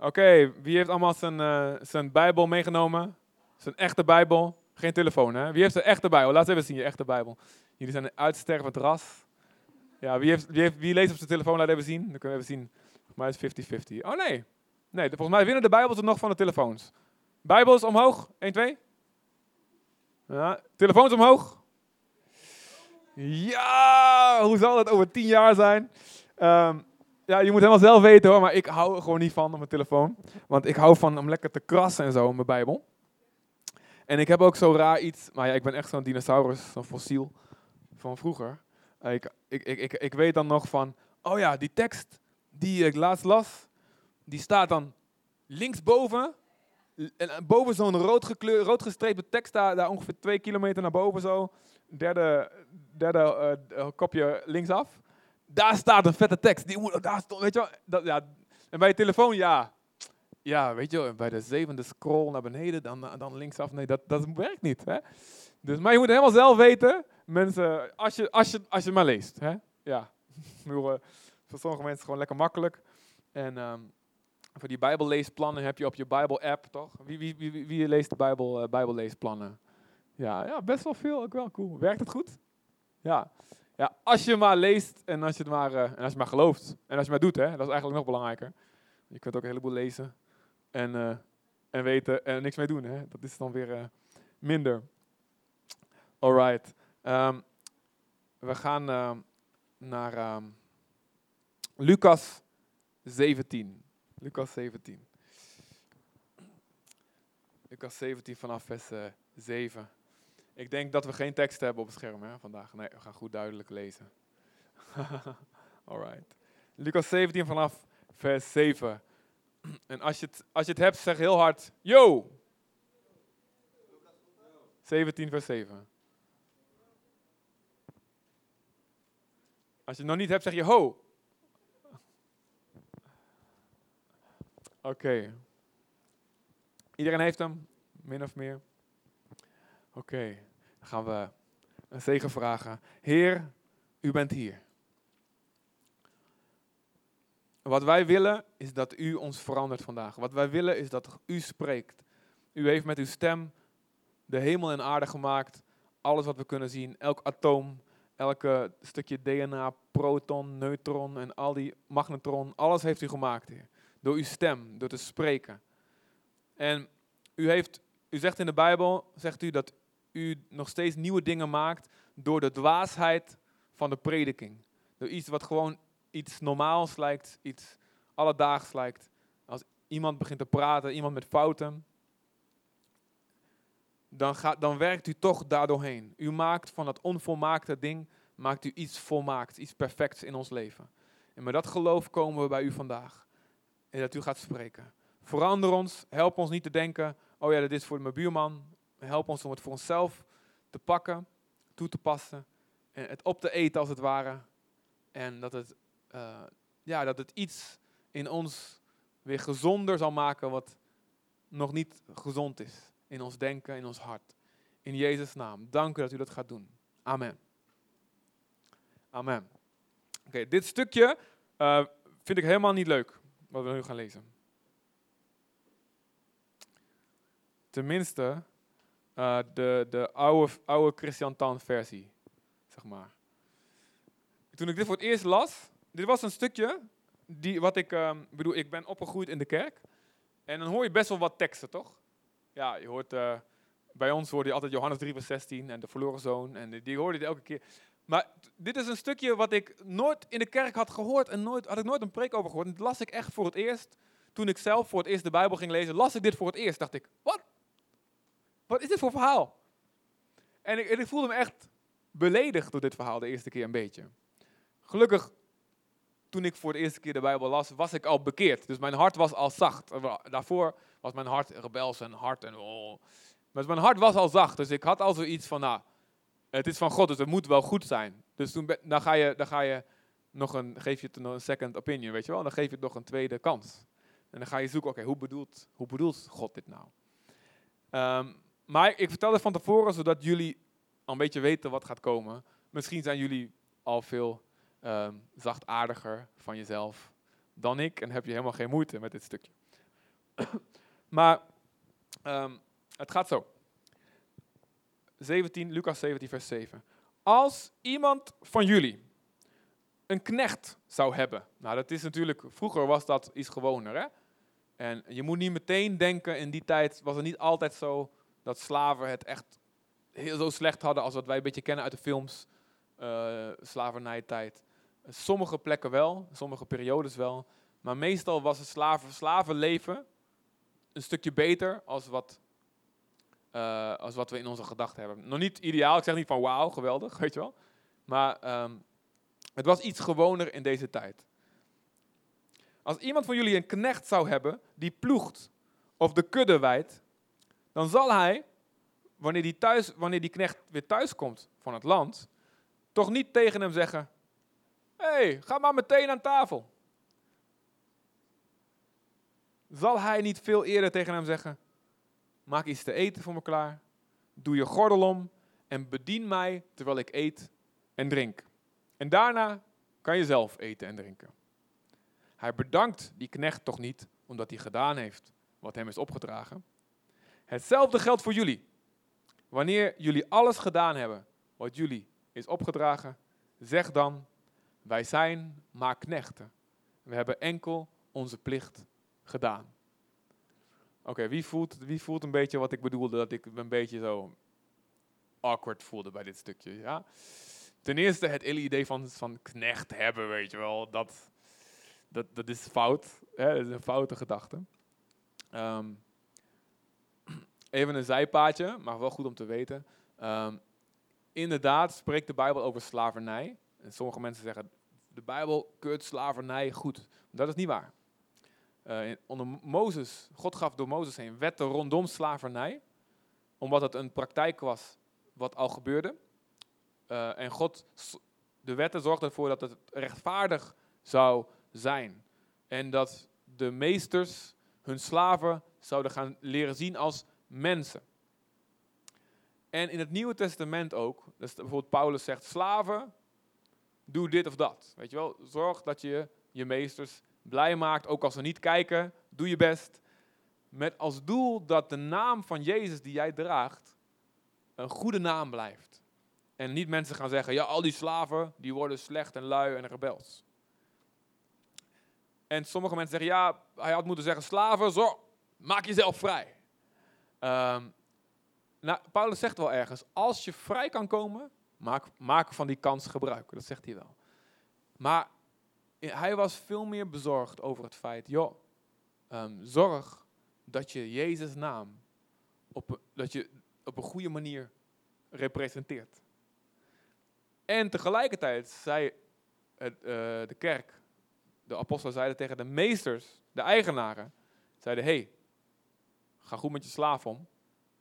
Oké, wie heeft allemaal zijn, eh, zijn Bijbel meegenomen? Zijn echte Bijbel. Geen telefoon, hè? Wie heeft zijn echte Bijbel? Laat even zien, je echte Bijbel. Jullie zijn een uitstervend ras. Ja, wie, heeft, wie, heeft, wie leest op zijn telefoon? Laat even zien. Dan kunnen we even zien. Volgens mij is het 50-50. Oh nee. Nee, volgens mij winnen de Bijbels er nog van de telefoons. Bijbels omhoog. 1, 2. Ja, telefoons omhoog. Ja, hoe zal dat over 10 jaar zijn? Ehm, ja, je moet helemaal zelf weten hoor, maar ik hou er gewoon niet van op mijn telefoon. Want ik hou van om lekker te krassen en zo in mijn Bijbel. En ik heb ook zo raar iets, maar ja, ik ben echt zo'n dinosaurus, zo'n fossiel van vroeger. Ik, ik, ik, ik, ik weet dan nog van, oh ja, die tekst die ik laatst las, die staat dan linksboven. En boven zo'n rood, gekleur, rood gestreepte tekst, daar, daar ongeveer twee kilometer naar boven zo. Derde, derde uh, kopje linksaf. Daar staat een vette tekst. Die weet je dat, ja. En bij je telefoon, ja. Ja, weet je wel, bij de zevende scroll naar beneden, dan, dan linksaf. Nee, dat, dat werkt niet. Hè? Dus, maar je moet helemaal zelf weten, mensen, als je, als je, als je maar leest. Hè? Ja, voor sommige mensen gewoon lekker makkelijk. En um, voor die bijbelleesplannen heb je op je Bijbel-app, toch? Wie, wie, wie, wie leest de Bijbel, uh, bijbelleesplannen? Ja, ja, best wel veel. Ook wel cool. Werkt het goed? Ja. Ja als je maar leest en als je, het maar, uh, en als je maar gelooft. En als je maar doet, hè, dat is eigenlijk nog belangrijker. Je kunt ook een heleboel lezen en, uh, en weten en niks mee doen. Hè. Dat is dan weer minder. Alright. Um, we gaan naar um, Lucas 17. Lucas 17. Lucas 17 vanaf vers uh, 7. Ik denk dat we geen tekst hebben op het scherm hè, vandaag. Nee, we gaan goed duidelijk lezen. Alright. Lucas 17 vanaf vers 7. En als je, het, als je het hebt, zeg heel hard, yo! 17 vers 7. Als je het nog niet hebt, zeg je ho. Oké. Iedereen heeft hem, min of meer. Oké, dan gaan we een zegen vragen. Heer, u bent hier. Wat wij willen is dat u ons verandert vandaag. Wat wij willen is dat u spreekt. U heeft met uw stem de hemel en aarde gemaakt. Alles wat we kunnen zien, elk atoom, elke stukje DNA, proton, neutron en al die magnetron. Alles heeft u gemaakt, Heer. Door uw stem, door te spreken. En u, heeft, u zegt in de Bijbel, zegt u dat u nog steeds nieuwe dingen maakt door de dwaasheid van de prediking. Door iets wat gewoon iets normaals lijkt, iets alledaags lijkt. Als iemand begint te praten, iemand met fouten, dan, gaat, dan werkt u toch daardoorheen. U maakt van dat onvolmaakte ding, maakt u iets volmaakt, iets perfects in ons leven. En met dat geloof komen we bij u vandaag en dat u gaat spreken. Verander ons, help ons niet te denken, oh ja, dat is voor mijn buurman. Help ons om het voor onszelf te pakken, toe te passen en het op te eten als het ware. En dat het, uh, ja, dat het iets in ons weer gezonder zal maken wat nog niet gezond is. In ons denken, in ons hart. In Jezus' naam. Dank u dat u dat gaat doen. Amen. Amen. Oké, dit stukje uh, vind ik helemaal niet leuk wat we nu gaan lezen. Tenminste, uh, de, de oude, Christian Tan versie, zeg maar. Toen ik dit voor het eerst las, dit was een stukje, die, wat ik um, bedoel, ik ben opgegroeid in de kerk. En dan hoor je best wel wat teksten, toch? Ja, je hoort, uh, bij ons hoorde je altijd Johannes 3 vers 16 en de verloren zoon. En die hoorde je elke keer. Maar dit is een stukje wat ik nooit in de kerk had gehoord en nooit, had ik nooit een preek over gehoord. En dit las ik echt voor het eerst. Toen ik zelf voor het eerst de Bijbel ging lezen, las ik dit voor het eerst. Dacht ik, wat? Wat is dit voor verhaal? En ik, ik voelde me echt beledigd door dit verhaal de eerste keer een beetje. Gelukkig, toen ik voor de eerste keer de Bijbel las, was ik al bekeerd. Dus mijn hart was al zacht. Daarvoor was mijn hart rebels en hard en oh. Maar mijn hart was al zacht. Dus ik had al zoiets van, nou, het is van God, dus het moet wel goed zijn. Dus toen, dan, ga je, dan ga je nog een, geef je het nog een second opinion, weet je wel. Dan geef je het nog een tweede kans. En dan ga je zoeken, oké, hoe, bedoelt, hoe bedoelt God dit nou? Um, maar ik vertel het van tevoren, zodat jullie een beetje weten wat gaat komen. Misschien zijn jullie al veel um, zachtaardiger van jezelf dan ik en heb je helemaal geen moeite met dit stukje. maar ehm, het gaat zo. 17, Lucas 17, vers 7. Als iemand van jullie een knecht zou hebben. Nou, dat is natuurlijk, vroeger was dat iets gewoner. Hè? En je moet niet meteen denken, in die tijd was het niet altijd zo dat slaven het echt heel zo slecht hadden als wat wij een beetje kennen uit de films, uh, slavernijtijd. Sommige plekken wel, sommige periodes wel. Maar meestal was het slaven, slavenleven een stukje beter als wat, uh, als wat we in onze gedachten hebben. Nog niet ideaal, ik zeg niet van wauw, geweldig, weet je wel. Maar um, het was iets gewoner in deze tijd. Als iemand van jullie een knecht zou hebben die ploegt of de kudde wijdt, dan zal hij, wanneer die, thuis, wanneer die knecht weer thuis komt van het land, toch niet tegen hem zeggen: Hé, hey, ga maar meteen aan tafel. Zal hij niet veel eerder tegen hem zeggen: Maak iets te eten voor me klaar, doe je gordel om en bedien mij terwijl ik eet en drink. En daarna kan je zelf eten en drinken. Hij bedankt die knecht toch niet omdat hij gedaan heeft wat hem is opgedragen. Hetzelfde geldt voor jullie. Wanneer jullie alles gedaan hebben wat jullie is opgedragen, zeg dan: Wij zijn maar knechten. We hebben enkel onze plicht gedaan. Oké, wie, voelt, wie voelt een beetje wat ik bedoelde, dat ik een beetje zo awkward voelde bij dit stukje? Ja? Ten eerste het hele idee van, van knecht hebben, weet je wel, dat, dat, dat is fout. Hè? Dat is een foute gedachte. Um, even een zijpaadje, maar wel goed om te weten. Um, inderdaad spreekt de Bijbel over slavernij. En sommige mensen zeggen, de Bijbel keurt slavernij goed. Dat is niet waar. Uh, onder Mozes, God gaf door Mozes heen wetten rondom slavernij. Omdat het een praktijk was wat al gebeurde. Uh, en God, de wetten zorgden ervoor dat het rechtvaardig zou zijn. En dat de meesters hun slaven zouden gaan leren zien als mensen. En in het Nieuwe Testament ook, dus bijvoorbeeld Paulus zegt, slaven, doe dit of dat. Weet je wel, zorg dat je je meesters blij maakt, ook als ze niet kijken, doe je best. Met als doel dat de naam van Jezus die jij draagt, een goede naam blijft. En niet mensen gaan zeggen, ja, al die slaven, die worden slecht en lui en rebels. En sommige mensen zeggen, ja, hij had moeten zeggen, slaven, maak jezelf vrij. Um, nou, Paulus zegt wel ergens, als je vrij kan komen, maak, maak van die kans gebruik. Dat zegt hij wel. Maar hij was veel meer bezorgd over het feit, joh, um, zorg dat je Jezus' naam op, dat je op een goede manier representeert. En tegelijkertijd zei het, uh, de kerk, de apostelen zeiden tegen de meesters, de eigenaren, zeiden, hey, ga goed met je slaaf om,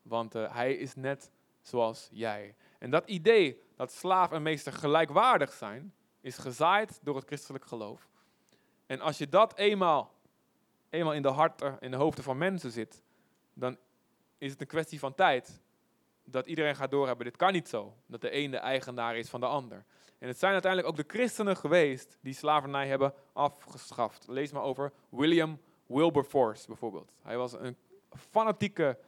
want uh, hij is net zoals jij. En dat idee dat slaaf en meester gelijkwaardig zijn, is gezaaid door het christelijk geloof. En als je dat eenmaal, eenmaal in de harten, in de hoofden van mensen zit, dan is het een kwestie van tijd dat iedereen gaat doorhebben, dit kan niet zo. Dat de een de eigenaar is van de ander. En het zijn uiteindelijk ook de christenen geweest die slavernij hebben afgeschaft. Lees maar over William Wilberforce bijvoorbeeld. Hij was een fanatieke,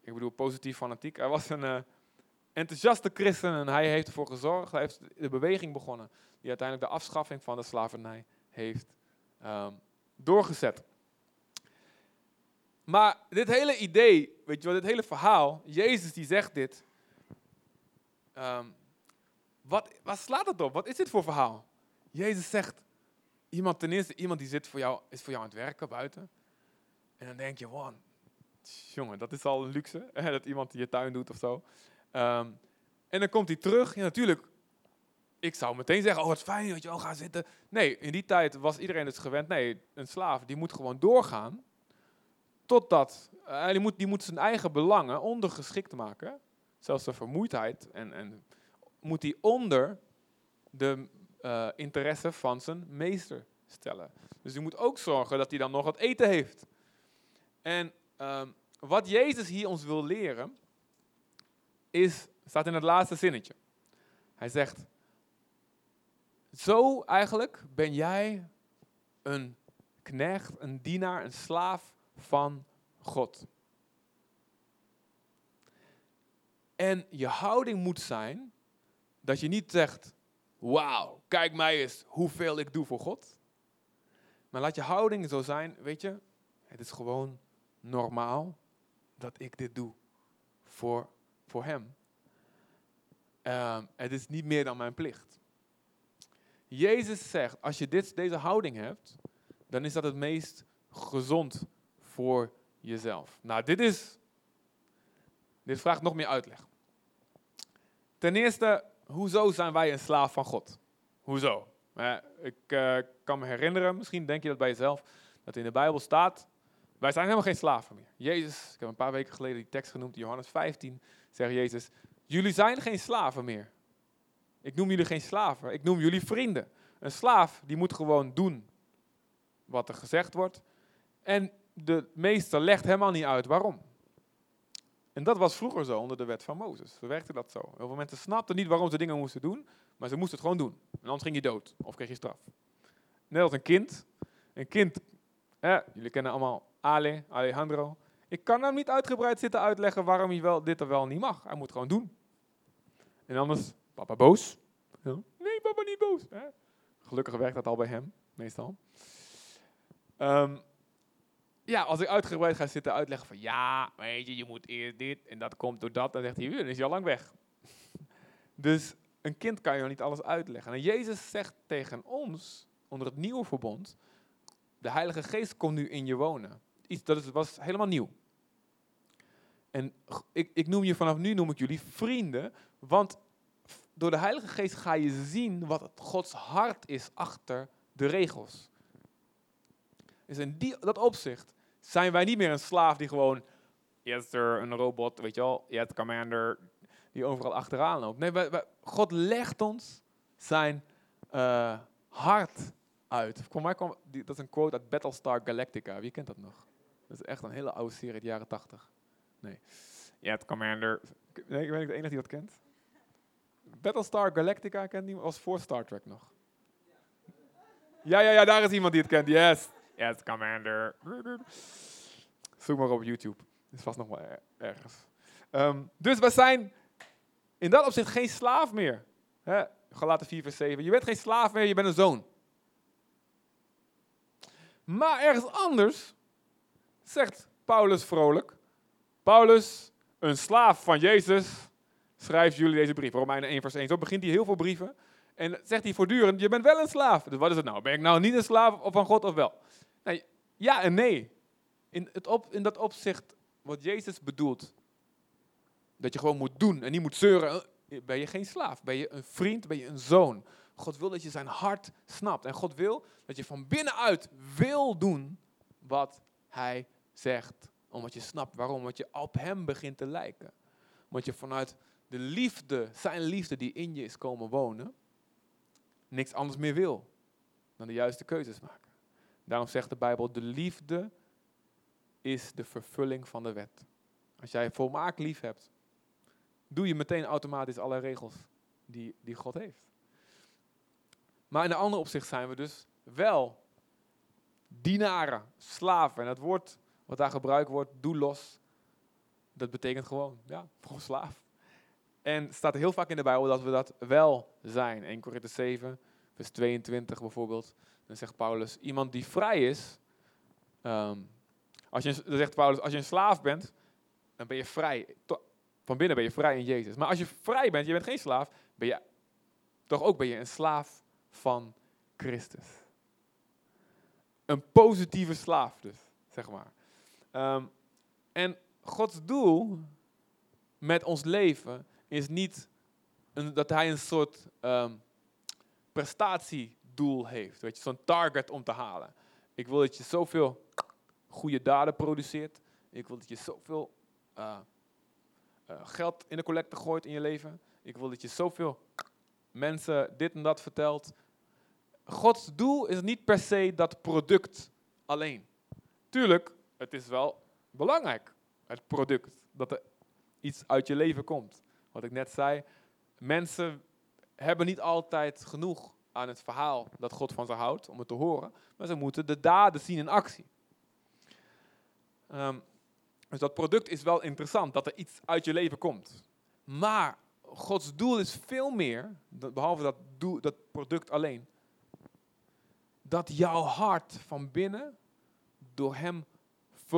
ik bedoel positief fanatiek, hij was een uh, enthousiaste christen en hij heeft ervoor gezorgd, hij heeft de beweging begonnen die uiteindelijk de afschaffing van de slavernij heeft um, doorgezet. Maar dit hele idee, weet je wel, dit hele verhaal, Jezus die zegt dit. Um, wat, wat slaat het op? Wat is dit voor verhaal? Jezus zegt, iemand ten eerste, iemand die zit voor jou, is voor jou aan het werken buiten. En dan denk je, wow, jongen, dat is al een luxe, hè, dat iemand die je tuin doet of zo. Um, en dan komt hij terug, ja natuurlijk, ik zou meteen zeggen, oh wat fijn, dat je wel, ga zitten. Nee, in die tijd was iedereen het gewend, nee, een slaaf, die moet gewoon doorgaan Totdat, uh, die, moet, die moet zijn eigen belangen ondergeschikt maken. Zelfs de vermoeidheid. En, en moet hij onder de uh, interesse van zijn meester stellen. Dus hij moet ook zorgen dat hij dan nog wat eten heeft. En uh, wat Jezus hier ons wil leren, is, staat in het laatste zinnetje. Hij zegt, zo eigenlijk ben jij een knecht, een dienaar, een slaaf van God. En je houding moet zijn dat je niet zegt, wauw, kijk mij eens hoeveel ik doe voor God. Maar laat je houding zo zijn, weet je, het is gewoon normaal dat ik dit doe voor, voor Hem. Ehm, het is niet meer dan mijn plicht. Jezus zegt, als je dit, deze houding hebt, dan is dat het meest gezond voor jezelf. Nou, dit is, dit vraagt nog meer uitleg. Ten eerste, hoezo zijn wij een slaaf van God? Hoezo? ik uh, kan me herinneren, misschien denk je dat bij jezelf, dat in de Bijbel staat, wij zijn helemaal geen slaven meer. Jezus, ik heb een paar weken geleden die tekst genoemd, Johannes 15, zegt Jezus, jullie zijn geen slaven meer. Ik noem jullie geen slaven, ik noem jullie vrienden. Een slaaf die moet gewoon doen wat er gezegd wordt. En de meester legt helemaal niet uit waarom. En dat was vroeger zo onder de wet van Mozes. Zo werkte dat zo. Heel veel mensen snapten niet waarom ze dingen moesten doen, maar ze moesten het gewoon doen. En anders ging je dood of kreeg je straf. Net als een kind. Een kind, jullie kennen allemaal Ale, Alejandro. Ik kan hem niet uitgebreid zitten uitleggen waarom hij wel dit of wel niet mag. Hij moet gewoon doen. En anders, papa boos. Nee, papa niet boos. Hè? Gelukkig werkt dat al bij hem, meestal. Um, ja, als ik uitgebreid ga zitten uitleggen van ja, weet je, je moet eerst dit en dat komt door dat, dan zegt hij, dan is hij al lang weg. dus een kind kan je nog niet alles uitleggen. En Jezus zegt tegen ons, onder het nieuwe verbond, de Heilige Geest komt nu in je wonen. Iets, dat was helemaal nieuw. En ik, ik noem je vanaf nu, noem ik jullie vrienden, want door de Heilige Geest ga je zien wat het Gods hart is achter de regels. Dus in die, dat opzicht zijn wij niet meer een slaaf die gewoon, yes er een robot, weet je wel, yes commander, die overal achteraan loopt. Nee, God legt ons zijn uh, hart uit. Voor mij kwam, dat is een quote uit Battlestar Galactica. Wie kent dat nog? Dat is echt een hele oude serie uit de jaren tachtig. Nee. Yes commander. Nee, ik ben ik de enige die dat kent. Battlestar Galactica kent niemand, was voor Star Trek nog. Ja, ja, ja, daar is iemand die het kent. Yes. Yes, Commander. Zoek maar op YouTube. Dat is vast nog wel ergens. Ehm, dus we zijn in dat opzicht geen slaaf meer. Hè? Galaten 4 vers 7. Je bent geen slaaf meer, je bent een zoon. Maar ergens anders zegt Paulus vrolijk. Paulus, een slaaf van Jezus, schrijft jullie deze brief. Romeinen 1 vers 1. Zo begint hij heel veel brieven. En zegt hij voortdurend, je bent wel een slaaf. Dus wat is het nou? Ben ik nou niet een slaaf van God of wel? Nee, ja en nee. In, het op, in dat opzicht wat Jezus bedoelt, dat je gewoon moet doen en niet moet zeuren, eh, ben je geen slaaf. Ben je een vriend, ben je een zoon. God wil dat je zijn hart snapt. En God wil dat je van binnenuit wil doen wat hij zegt. Omdat je snapt waarom. Omdat je op hem begint te lijken. Omdat je vanuit de liefde, zijn liefde die in je is komen wonen, niks anders meer wil dan de juiste keuzes maken. Daarom zegt de Bijbel, de liefde is de vervulling van de wet. Als jij volmaakt lief hebt, doe je meteen automatisch alle regels die, die God heeft. Maar in een ander opzicht zijn we dus wel dienaren, slaven. En het woord wat daar gebruikt wordt, los, dat betekent gewoon, ja, gewoon slaaf. En het staat heel vaak in de Bijbel dat we dat wel zijn. 1 Korinthe 7, vers 22 bijvoorbeeld. Dan zegt Paulus, iemand die vrij is. Ehm, als je, dan zegt Paulus, als je een slaaf bent, dan ben je vrij. Van binnen ben je vrij in Jezus. Maar als je vrij bent, je bent geen slaaf, ben je toch ook ben je een slaaf van Christus. Een positieve slaaf dus, zeg maar. Ehm, en Gods doel met ons leven is niet een, dat hij een soort um, prestatiedoel heeft. Weet je, zo'n target om te halen. Ik wil dat je zoveel goede daden produceert. Ik wil dat je zoveel uh, uh, geld in de collecte gooit in je leven. Ik wil dat je zoveel mensen dit en dat vertelt. Gods doel is niet per se dat product alleen. Tuurlijk, het is wel belangrijk, het product, dat er iets uit je leven komt. Wat ik net zei, mensen hebben niet altijd genoeg aan het verhaal dat God van ze houdt om het te horen, maar ze moeten de daden zien in actie. Ehm, dus dat product is wel interessant, dat er iets uit je leven komt. Maar Gods doel is veel meer, behalve dat, dat product alleen. Dat jouw hart van binnen door Hem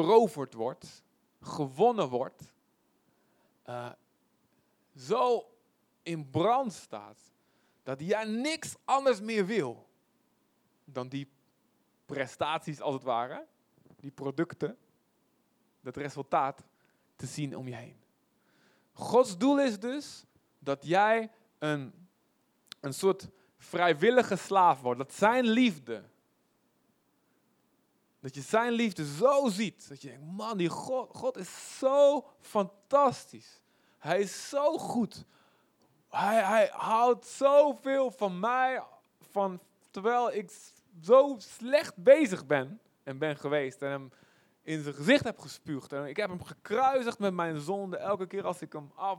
veroverd wordt, gewonnen wordt, uh, zo in brand staat, dat jij niks anders meer wil dan die prestaties als het ware, die producten, dat resultaat te zien om je heen. Gods doel is dus dat jij een, een soort vrijwillige slaaf wordt. Dat zijn liefde. Dat je zijn liefde zo ziet. Dat je denkt, man, die God, God is zo fantastisch. Hij is zo goed. Hij, hij houdt zoveel van mij. Van, terwijl ik zo slecht bezig ben en ben geweest. En hem in zijn gezicht heb gespuugd. En ik heb hem gekruisigd met mijn zonde. Elke keer als ik hem af,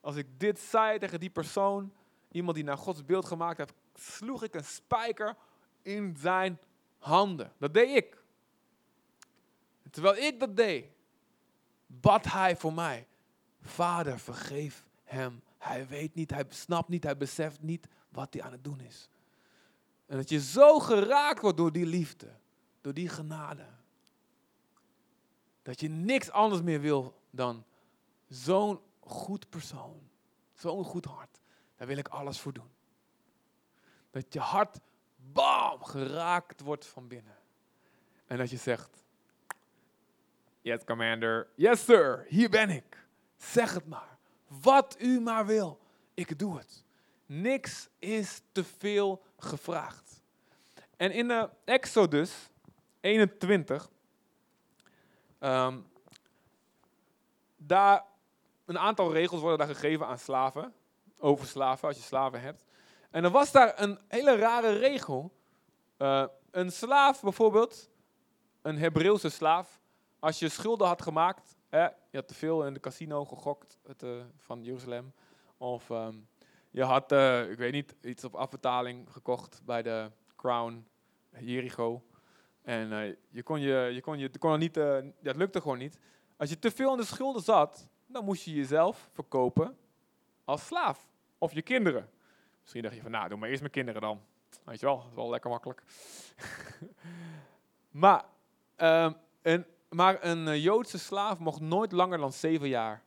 als ik dit zei tegen die persoon, iemand die naar Gods beeld gemaakt heeft, sloeg ik een spijker in zijn handen. Dat deed ik. Terwijl ik dat deed, bad hij voor mij. Vader, vergeef hem. Hij weet niet, hij snapt niet, hij beseft niet wat hij aan het doen is. En dat je zo geraakt wordt door die liefde, door die genade. Dat je niks anders meer wil dan zo'n goed persoon, zo'n goed hart. Daar wil ik alles voor doen. Dat je hart, bam, geraakt wordt van binnen. En dat je zegt, yes commander, yes sir, hier ben ik. Zeg het maar. Wat u maar wil, ik doe het. Niks is te veel gevraagd. En in de Exodus 21, um, daar een aantal regels worden daar gegeven aan slaven, over slaven, als je slaven hebt. En er was daar een hele rare regel. Uh, een slaaf bijvoorbeeld, een Hebreeuwse slaaf, als je schulden had gemaakt, je had te veel in de casino gegokt het, uh, van Jeruzalem, of um, je had, uh, ik weet niet, iets op afbetaling gekocht bij de Crown Jericho. En uh, je kon je, je kon je, kon niet, dat lukte gewoon niet. Als je te veel in de schulden zat, dan moest je jezelf verkopen als slaaf. Of je kinderen. Misschien dacht je van, nou, doe maar eerst mijn kinderen dan. Weet je wel, dat is wel lekker makkelijk. maar, um, een, maar een Joodse slaaf mocht nooit langer dan zeven jaar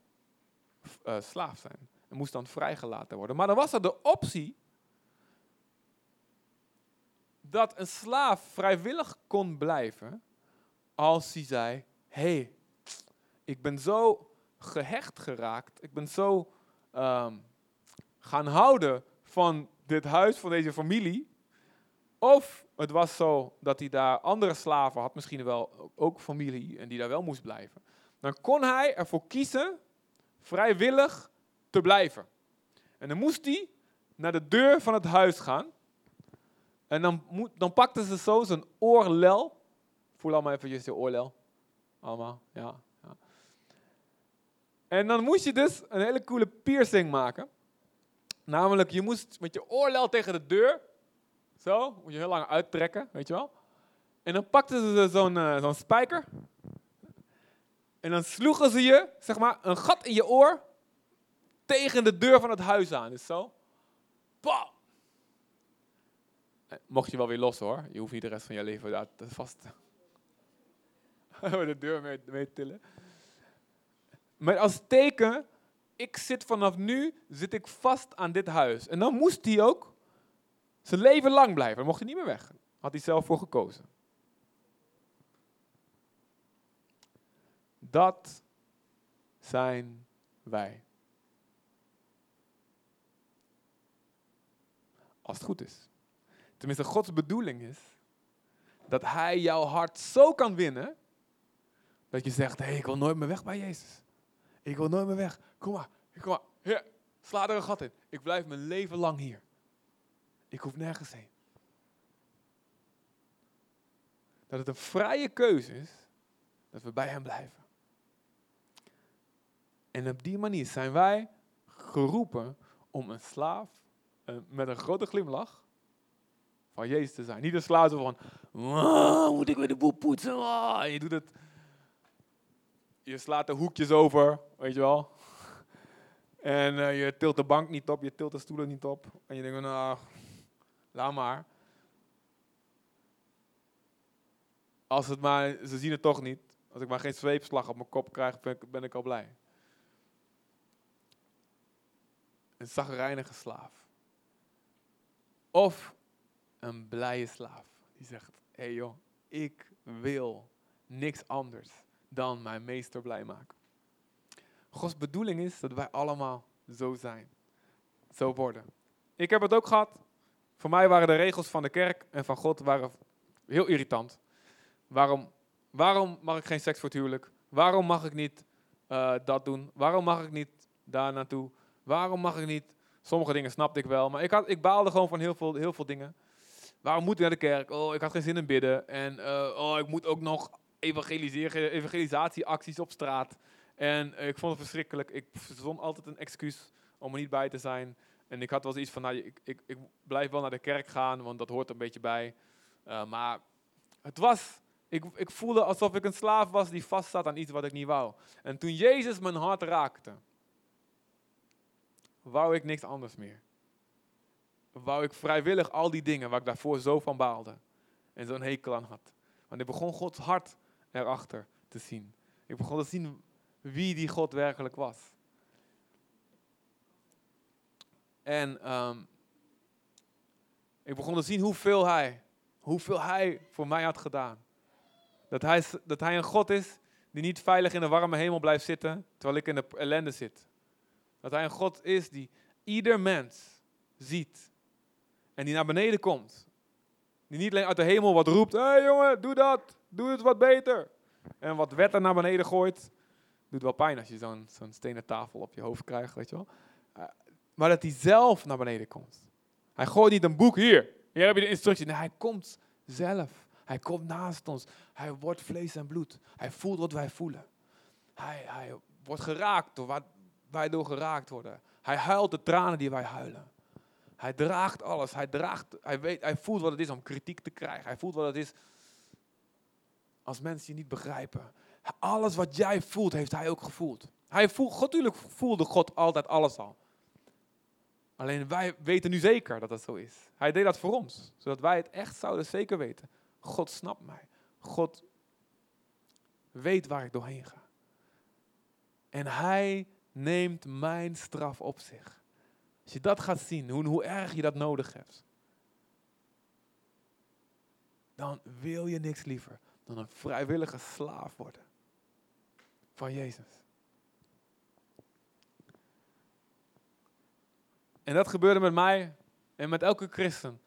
uh, slaaf zijn. En moest dan vrijgelaten worden. Maar dan was er de optie dat een slaaf vrijwillig kon blijven als hij zei: hey, ik ben zo gehecht geraakt, ik ben zo um, gaan houden van dit huis, van deze familie. Of het was zo dat hij daar andere slaven had, misschien wel ook familie, en die daar wel moest blijven. Dan kon hij ervoor kiezen vrijwillig te blijven. En dan moest hij naar de deur van het huis gaan. En dan, dan pakten ze zo zijn oorlel. Voel allemaal even je oorlel. Allemaal, ja, ja. En dan moest je dus een hele coole piercing maken. Namelijk, je moest met je oorlel tegen de deur. Zo, moet je heel lang uittrekken, weet je wel. En dan pakten ze zo'n uh, zo'n spijker. En dan sloegen ze je, zeg maar, een gat in je oor tegen de deur van het huis aan. Dus zo. Bam! Eh, mocht je wel weer los hoor. Je hoeft niet de rest van je leven daar vast de deur mee, mee tillen. Maar als teken, ik zit vanaf nu, zit ik vast aan dit huis. En dan moest hij ook zijn leven lang blijven. Dan mocht hij niet meer weg. Had hij zelf voor gekozen. Dat zijn wij. Als het goed is. Tenminste, Gods bedoeling is dat Hij jouw hart zo kan winnen dat je zegt: hé, hey, ik wil nooit meer weg bij Jezus. Ik wil nooit meer weg. Kom maar, kom maar. Hier, sla er een gat in. Ik blijf mijn leven lang hier. Ik hoef nergens heen. Dat het een vrije keuze is dat we bij Hem blijven. En op die manier zijn wij geroepen om een slaaf uh, met een grote glimlach van Jezus te zijn. Niet een slaaf van, moet ik weer de boel poetsen? Oh, je doet het je slaat de hoekjes over, weet je wel. En eh, je tilt de bank niet op, je tilt de stoelen niet op. En je denkt, nou, maar. Als het maar, ze zien het toch niet. Als ik maar geen zweepslag op mijn kop krijg, ben ik, al blij. Een zagrijnige slaaf. Of een blije slaaf. Die zegt, hé hey joh, ik wil niks anders dan mijn meester blij maken. Gods bedoeling is dat wij allemaal zo zijn. Zo worden. Ik heb het ook gehad. Voor mij waren de regels van de kerk en van God waren heel irritant. Waarom, waarom mag ik geen seks voor het huwelijk? Waarom mag ik niet uh, dat doen? Waarom mag ik niet daar naartoe? Waarom mag ik niet? Sommige dingen snapte ik wel, maar ik, had, ik baalde gewoon van heel veel, heel veel dingen. Waarom moet ik naar de kerk? Oh, ik had geen zin in bidden. En uh, oh, ik moet ook nog evangelisatieacties op straat. En ik vond het verschrikkelijk. Ik verzon altijd een excuus om er niet bij te zijn. En ik had wel iets van, nou, ik, ik, ik blijf wel naar de kerk gaan, want dat hoort er een beetje bij. Uh, maar het was, ik, ik voelde alsof ik een slaaf was die vast zat aan iets wat ik niet wou. En toen Jezus mijn hart raakte, wou ik niks anders meer. Wou ik vrijwillig al die dingen waar ik daarvoor zo van baalde en zo'n hekel aan had. Want ik begon Gods hart erachter te zien. Ik begon te zien wie die God werkelijk was. En um, ik begon te zien hoeveel hij, hoeveel hij voor mij had gedaan. Dat hij, dat hij een God is die niet veilig in de warme hemel blijft zitten, terwijl ik in de ellende zit. Dat hij een God is die ieder mens ziet en die naar beneden komt. Die niet alleen uit de hemel wat roept, hé hey jongen, doe dat, doe het wat beter. En wat wetten naar beneden gooit, doet wel pijn als je zo'n zo'n stenen tafel op je hoofd krijgt, weet je wel. Maar dat hij zelf naar beneden komt. Hij gooit niet een boek hier. Hier heb je de instructie. Nee, hij komt zelf. Hij komt naast ons. Hij wordt vlees en bloed. Hij voelt wat wij voelen. Hij, hij wordt geraakt door wat wij door geraakt worden. Hij huilt de tranen die wij huilen. Hij draagt alles. Hij, draagt, hij, weet, hij voelt wat het is om kritiek te krijgen. Hij voelt wat het is als mensen je niet begrijpen. Alles wat jij voelt, heeft hij ook gevoeld. Hij voelt, natuurlijk voelde God altijd alles al. Alleen wij weten nu zeker dat dat zo is. Hij deed dat voor ons, zodat wij het echt zouden zeker weten. God snapt mij. God weet waar ik doorheen ga. En hij neemt mijn straf op zich. Als je dat gaat zien, hoe, hoe erg je dat nodig hebt, dan wil je niks liever dan een vrijwillige slaaf worden van Jezus. En dat gebeurde met mij en met elke christen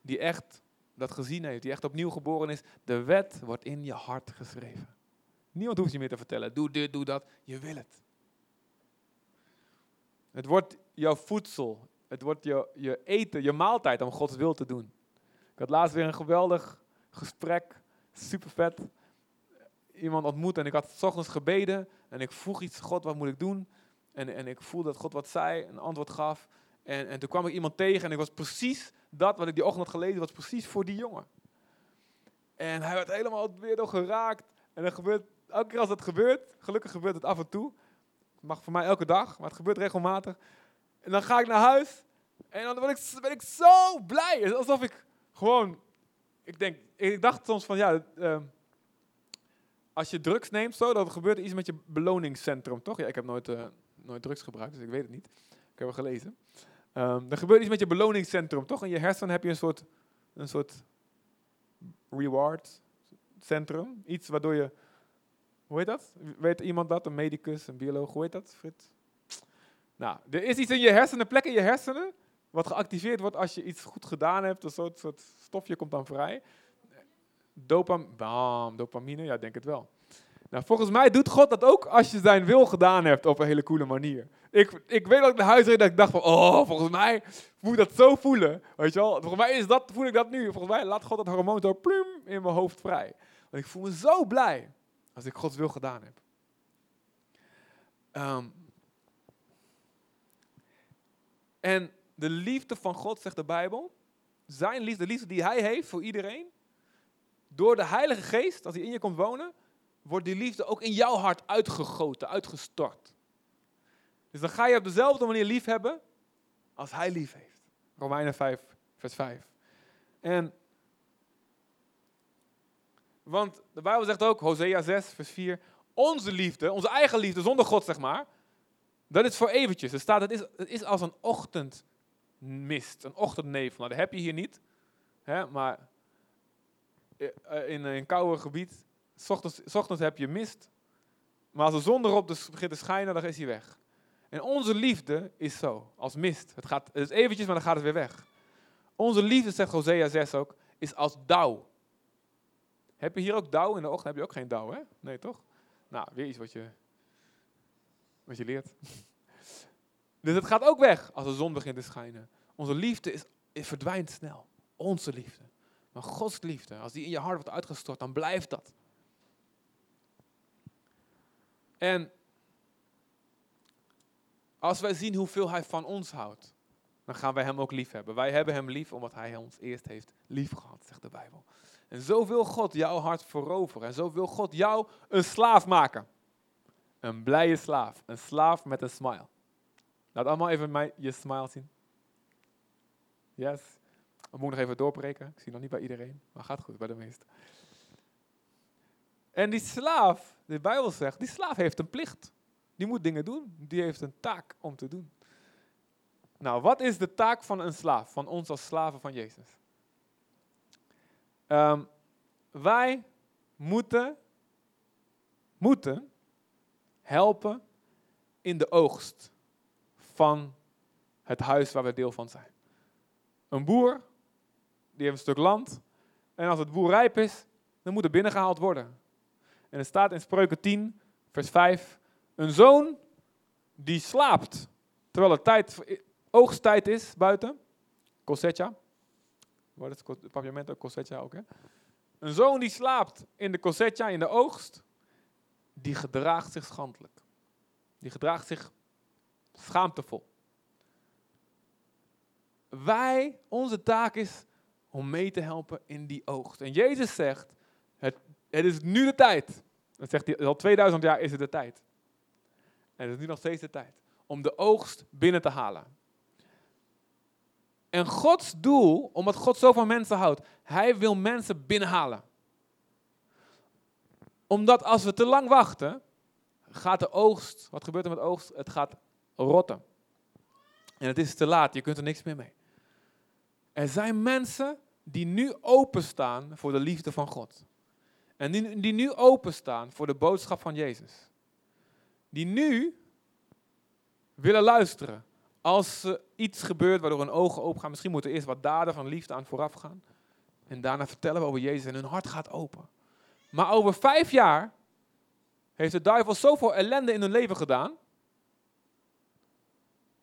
die echt dat gezien heeft, die echt opnieuw geboren is. De wet wordt in je hart geschreven. Niemand hoeft je meer te vertellen, doe dit, doe dat. Je wil het. Het wordt jouw voedsel. Het wordt je, je eten, je maaltijd om Gods wil te doen. Ik had laatst weer een geweldig gesprek. Super vet. Iemand ontmoet en ik had s ochtends gebeden. En ik vroeg iets, God, wat moet ik doen? En, en ik voelde dat God wat zei, een antwoord gaf. En, en toen kwam ik iemand tegen en ik was precies dat wat ik die ochtend had gelezen, was precies voor die jongen. En hij werd helemaal weer door geraakt. En dat gebeurt, elke keer als dat gebeurt, gelukkig gebeurt het af en toe. Het mag voor mij elke dag, maar het gebeurt regelmatig. En dan ga ik naar huis en dan ben ik, ben ik zo blij. Alsof ik gewoon, ik denk, ik dacht soms van ja, uh, als je drugs neemt zo, dan gebeurt er iets met je beloningscentrum, toch? Ja, ik heb nooit, uh, nooit drugs gebruikt, dus ik weet het niet. Ik heb het gelezen. Um, er gebeurt iets met je beloningscentrum, toch? In je hersenen heb je een soort, een soort reward centrum. Iets waardoor je, hoe heet dat? Weet iemand dat? Een medicus, een bioloog, hoe heet dat, Frits? Nou, er is iets in je hersenen, plek in je hersenen, wat geactiveerd wordt als je iets goed gedaan hebt. Een soort, soort stofje komt dan vrij. Dopam, bam, dopamine, ja, denk het wel. Nou, volgens mij doet God dat ook als je zijn wil gedaan hebt op een hele coole manier. Ik, ik weet dat ik naar huis reed dat ik dacht van, oh, volgens mij moet dat zo voelen. Weet je wel? Volgens mij is dat, voel ik dat nu. Volgens mij laat God dat hormoon zo plum in mijn hoofd vrij. Want ik voel me zo blij als ik Gods wil gedaan heb. Um, en de liefde van God, zegt de Bijbel, zijn liefde, de liefde die hij heeft voor iedereen, door de Heilige Geest, als hij in je komt wonen, wordt die liefde ook in jouw hart uitgegoten, uitgestort. Dus dan ga je op dezelfde manier lief hebben als hij lief heeft. Romeinen 5, vers 5. En, want de Bijbel zegt ook, Hosea 6, vers 4, onze liefde, onze eigen liefde zonder God, zeg maar, dat is voor eventjes. Er staat, het is, het is als een ochtendmist, een ochtendnevel. Nou, dat heb je hier niet, hè, maar eh, in een koude gebied, s ochtends, heb je mist, maar als de zon erop dus begint te schijnen, dan is hij weg. En onze liefde is zo, als mist. Het, gaat, het is eventjes, maar dan gaat het weer weg. Onze liefde, zegt Hosea 6 ook, is als dauw. Heb je hier ook dauw in de ochtend? Heb je ook geen dauw, hè? Nee, toch? Nou, weer iets wat je, wat je leert. Dus het gaat ook weg als de zon begint te schijnen. Onze liefde is, verdwijnt snel. Onze liefde. Maar Gods liefde, als die in je hart wordt uitgestort, dan blijft dat. En als wij zien hoeveel Hij van ons houdt, dan gaan wij Hem ook lief hebben. Wij hebben Hem lief omdat Hij ons eerst heeft lief gehad, zegt de Bijbel. En zo wil God jouw hart veroveren. En zo wil God jou een slaaf maken. Een blije slaaf. Een slaaf met een smile. Laat allemaal even mij je smile zien. Yes. Dan moet ik nog even doorbreken. Ik zie nog niet bij iedereen, maar gaat goed bij de meesten. En die slaaf, de Bijbel zegt, die slaaf heeft een plicht. Die moet dingen doen. Die heeft een taak om te doen. Nou, wat is de taak van een slaaf? Van ons als slaven van Jezus? Ehm, wij moeten, moeten helpen in de oogst van het huis waar we deel van zijn. Een boer, die heeft een stuk land. En als het boer rijp is, dan moet er binnengehaald worden. En er staat in Spreuken 10, vers 5, een zoon die slaapt terwijl het tijd, oogsttijd is buiten. Cosecha. Wat is het papiamento? Cosecha ook, hè? Een zoon die slaapt in de cosecha, in de oogst, die gedraagt zich schandelijk. Die gedraagt zich schaamtevol. Wij, onze taak is om mee te helpen in die oogst. En Jezus zegt, het, het is nu de tijd. Dat zegt hij, al 2000 jaar is het de tijd. En het is nu nog steeds de tijd om de oogst binnen te halen. En Gods doel, omdat God zo van mensen houdt, hij wil mensen binnenhalen. Omdat als we te lang wachten, gaat de oogst, wat gebeurt er met oogst? Het gaat rotten. En het is te laat, je kunt er niks meer mee. Er zijn mensen die nu openstaan voor de liefde van God. En die, nu openstaan voor de boodschap van Jezus. Die nu willen luisteren. Als er iets gebeurt waardoor hun ogen open gaan, misschien moeten eerst wat daden van liefde aan vooraf gaan. En daarna vertellen we over Jezus en hun hart gaat open. Maar over vijf jaar heeft de duivel zoveel ellende in hun leven gedaan.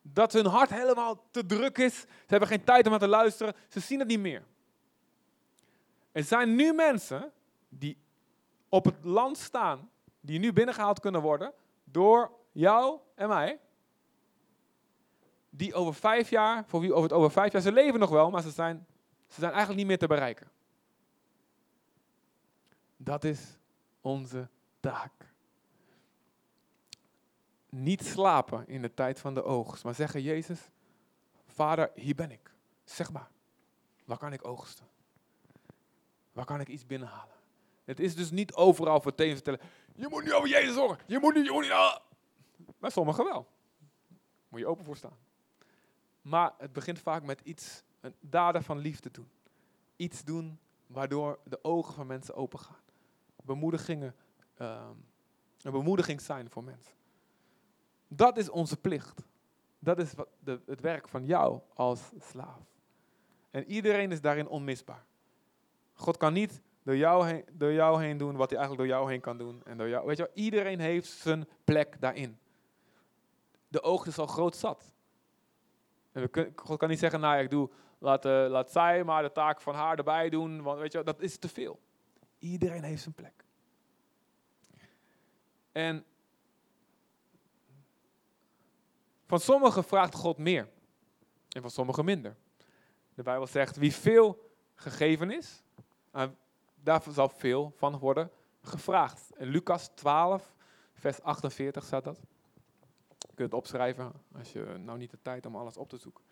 Dat hun hart helemaal te druk is. Ze hebben geen tijd om naar te luisteren. Ze zien het niet meer. Er zijn nu mensen die op het land staan, die nu binnengehaald kunnen worden door jou en mij. Die over vijf jaar, voor wie over het over vijf jaar, ze leven nog wel, maar ze zijn, ze zijn eigenlijk niet meer te bereiken. Dat is onze taak. Niet slapen in de tijd van de oogst, maar zeggen, Jezus, Vader, hier ben ik. Zeg maar, waar kan ik oogsten? Waar kan ik iets binnenhalen? Het is dus niet overal vertellen vertellen, je moet niet over Jezus zorgen, je moet niet, je moet niet. Ah. Bij sommigen wel. Moet je open voor staan. Maar het begint vaak met iets, een daden van liefde doen. Iets doen waardoor de ogen van mensen open gaan. Bemoedigingen, um, een bemoediging zijn voor mensen. Dat is onze plicht. Dat is wat de, het werk van jou als slaaf. En iedereen is daarin onmisbaar. God kan niet door jou, heen, door jou heen doen wat hij eigenlijk door jou heen kan doen. En door jou, weet je wel, iedereen heeft zijn plek daarin. De oog is al groot zat. En God kan niet zeggen, nou ik doe, laat, uh, laat zij maar de taak van haar erbij doen, want weet je, dat is te veel. Iedereen heeft zijn plek. En van sommigen vraagt God meer. En van sommigen minder. De Bijbel zegt, wie veel gegeven is, daar zal veel van worden gevraagd. In Lucas 12, vers 48 staat dat. Je kunt het opschrijven als je nou niet de tijd om alles op te zoeken.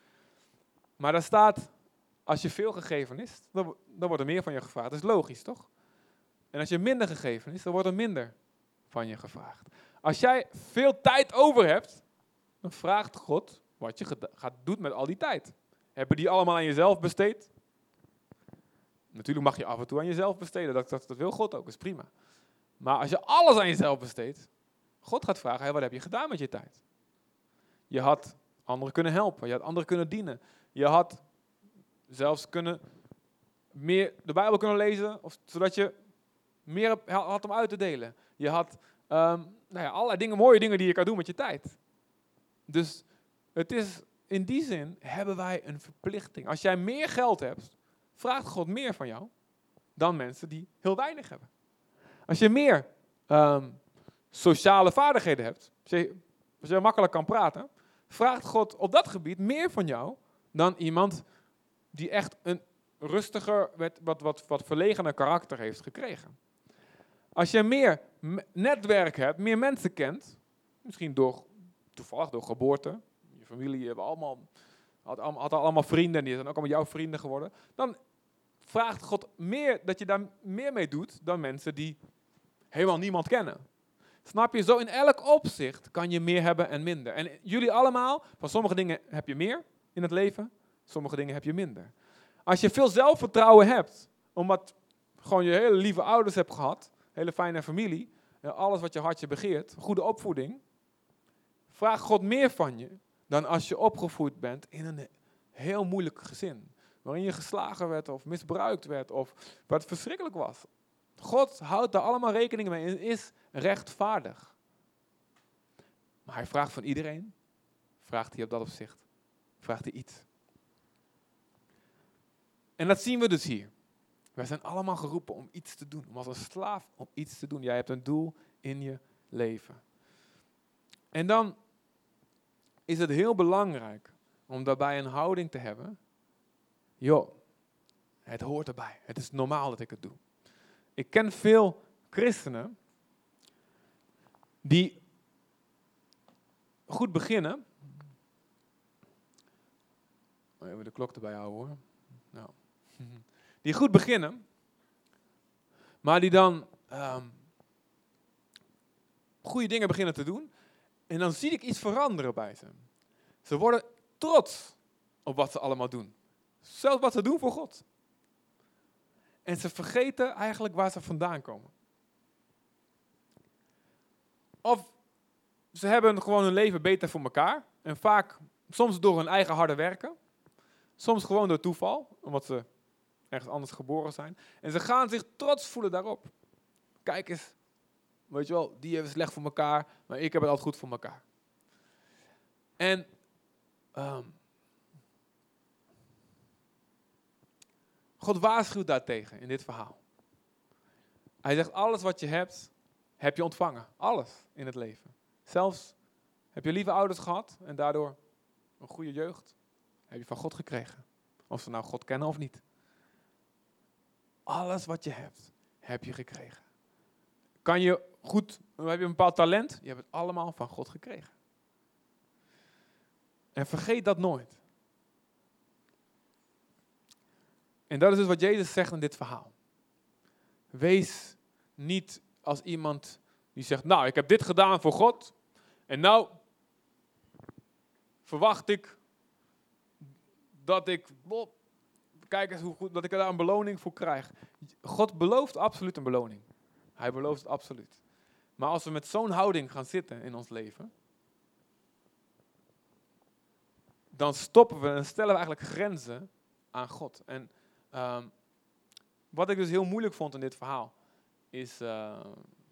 Maar daar staat, als je veel gegeven is, dan, dan wordt er meer van je gevraagd. Dat is logisch, toch? En als je minder gegeven is, dan wordt er minder van je gevraagd. Als jij veel tijd over hebt, dan vraagt God wat je gaat doet met al die tijd. Heb je die allemaal aan jezelf besteed? Natuurlijk mag je af en toe aan jezelf besteden. Dat, dat, wil God ook, is prima. Maar als je alles aan jezelf besteedt, God gaat vragen, wat heb je gedaan met je tijd? Je had anderen kunnen helpen, je had anderen kunnen dienen. Je had zelfs kunnen meer de Bijbel kunnen lezen, of, zodat je meer had om uit te delen. Je had um, nou ja, allerlei mooie dingen die je kan doen met je tijd. Dus het is in die zin hebben wij een verplichting. Als jij meer geld hebt, vraagt God meer van jou dan mensen die heel weinig hebben. Als je meer um, sociale vaardigheden hebt, als je, makkelijk kan praten, vraagt God op dat gebied meer van jou dan iemand die echt een rustiger, wat, wat, wat verlegener karakter heeft gekregen. Als je meer netwerk hebt, meer mensen kent, misschien door, toevallig door geboorte, je familie hebben allemaal, had, allemaal vrienden en die zijn ook allemaal jouw vrienden geworden, dan vraagt God meer dat je daar meer mee doet dan mensen die helemaal niemand kennen. Snap je? Zo in elk opzicht kan je meer hebben en minder. En jullie allemaal, van sommige dingen heb je meer in het leven, sommige dingen heb je minder. Als je veel zelfvertrouwen hebt, omdat gewoon je hele lieve ouders hebt gehad, hele fijne familie, alles wat je hartje begeert, goede opvoeding, vraag God meer van je dan als je opgevoed bent in een heel moeilijk gezin. Waarin je geslagen werd of misbruikt werd of wat verschrikkelijk was. God houdt daar allemaal rekening mee en is rechtvaardig. Maar hij vraagt van iedereen, vraagt hij op dat opzicht, vraagt hij iets. En dat zien we dus hier. Wij zijn allemaal geroepen om iets te doen, om als een slaaf om iets te doen. Jij hebt een doel in je leven. En dan is het heel belangrijk om daarbij een houding te hebben. Joh, het hoort erbij. Het is normaal dat ik het doe. Ik ken veel christenen die goed beginnen. Even de klok erbij houden hoor. Nou. Die goed beginnen, maar die dan um, goede dingen beginnen te doen. En dan zie ik iets veranderen bij ze. Ze worden trots op wat ze allemaal doen. Zelfs wat ze doen voor God. En ze vergeten eigenlijk waar ze vandaan komen. Of ze hebben gewoon hun leven beter voor elkaar. En vaak, soms door hun eigen harde werken. Soms gewoon door toeval, omdat ze ergens anders geboren zijn. En ze gaan zich trots voelen daarop. Kijk eens, weet je wel, die hebben slecht voor elkaar, maar ik heb het altijd goed voor elkaar. En um, God waarschuwt daartegen in dit verhaal. Hij zegt, alles wat je hebt, heb je ontvangen. Alles in het leven. Zelfs heb je lieve ouders gehad en daardoor een goede jeugd. Heb je van God gekregen. Of ze nou God kennen of niet. Alles wat je hebt, heb je gekregen. Kan je goed, heb je een bepaald talent? Je hebt het allemaal van God gekregen. En vergeet dat nooit. En dat is dus wat Jezus zegt in dit verhaal. Wees niet als iemand die zegt, nou, ik heb dit gedaan voor God. En nou verwacht ik dat ik, kijk eens hoe goed, dat ik daar een beloning voor krijg. God belooft absoluut een beloning. Hij belooft het absoluut. Maar als we met zo'n houding gaan zitten in ons leven, dan stoppen we en stellen we eigenlijk grenzen aan God. En Ehm, wat ik dus heel moeilijk vond in dit verhaal, is, uh,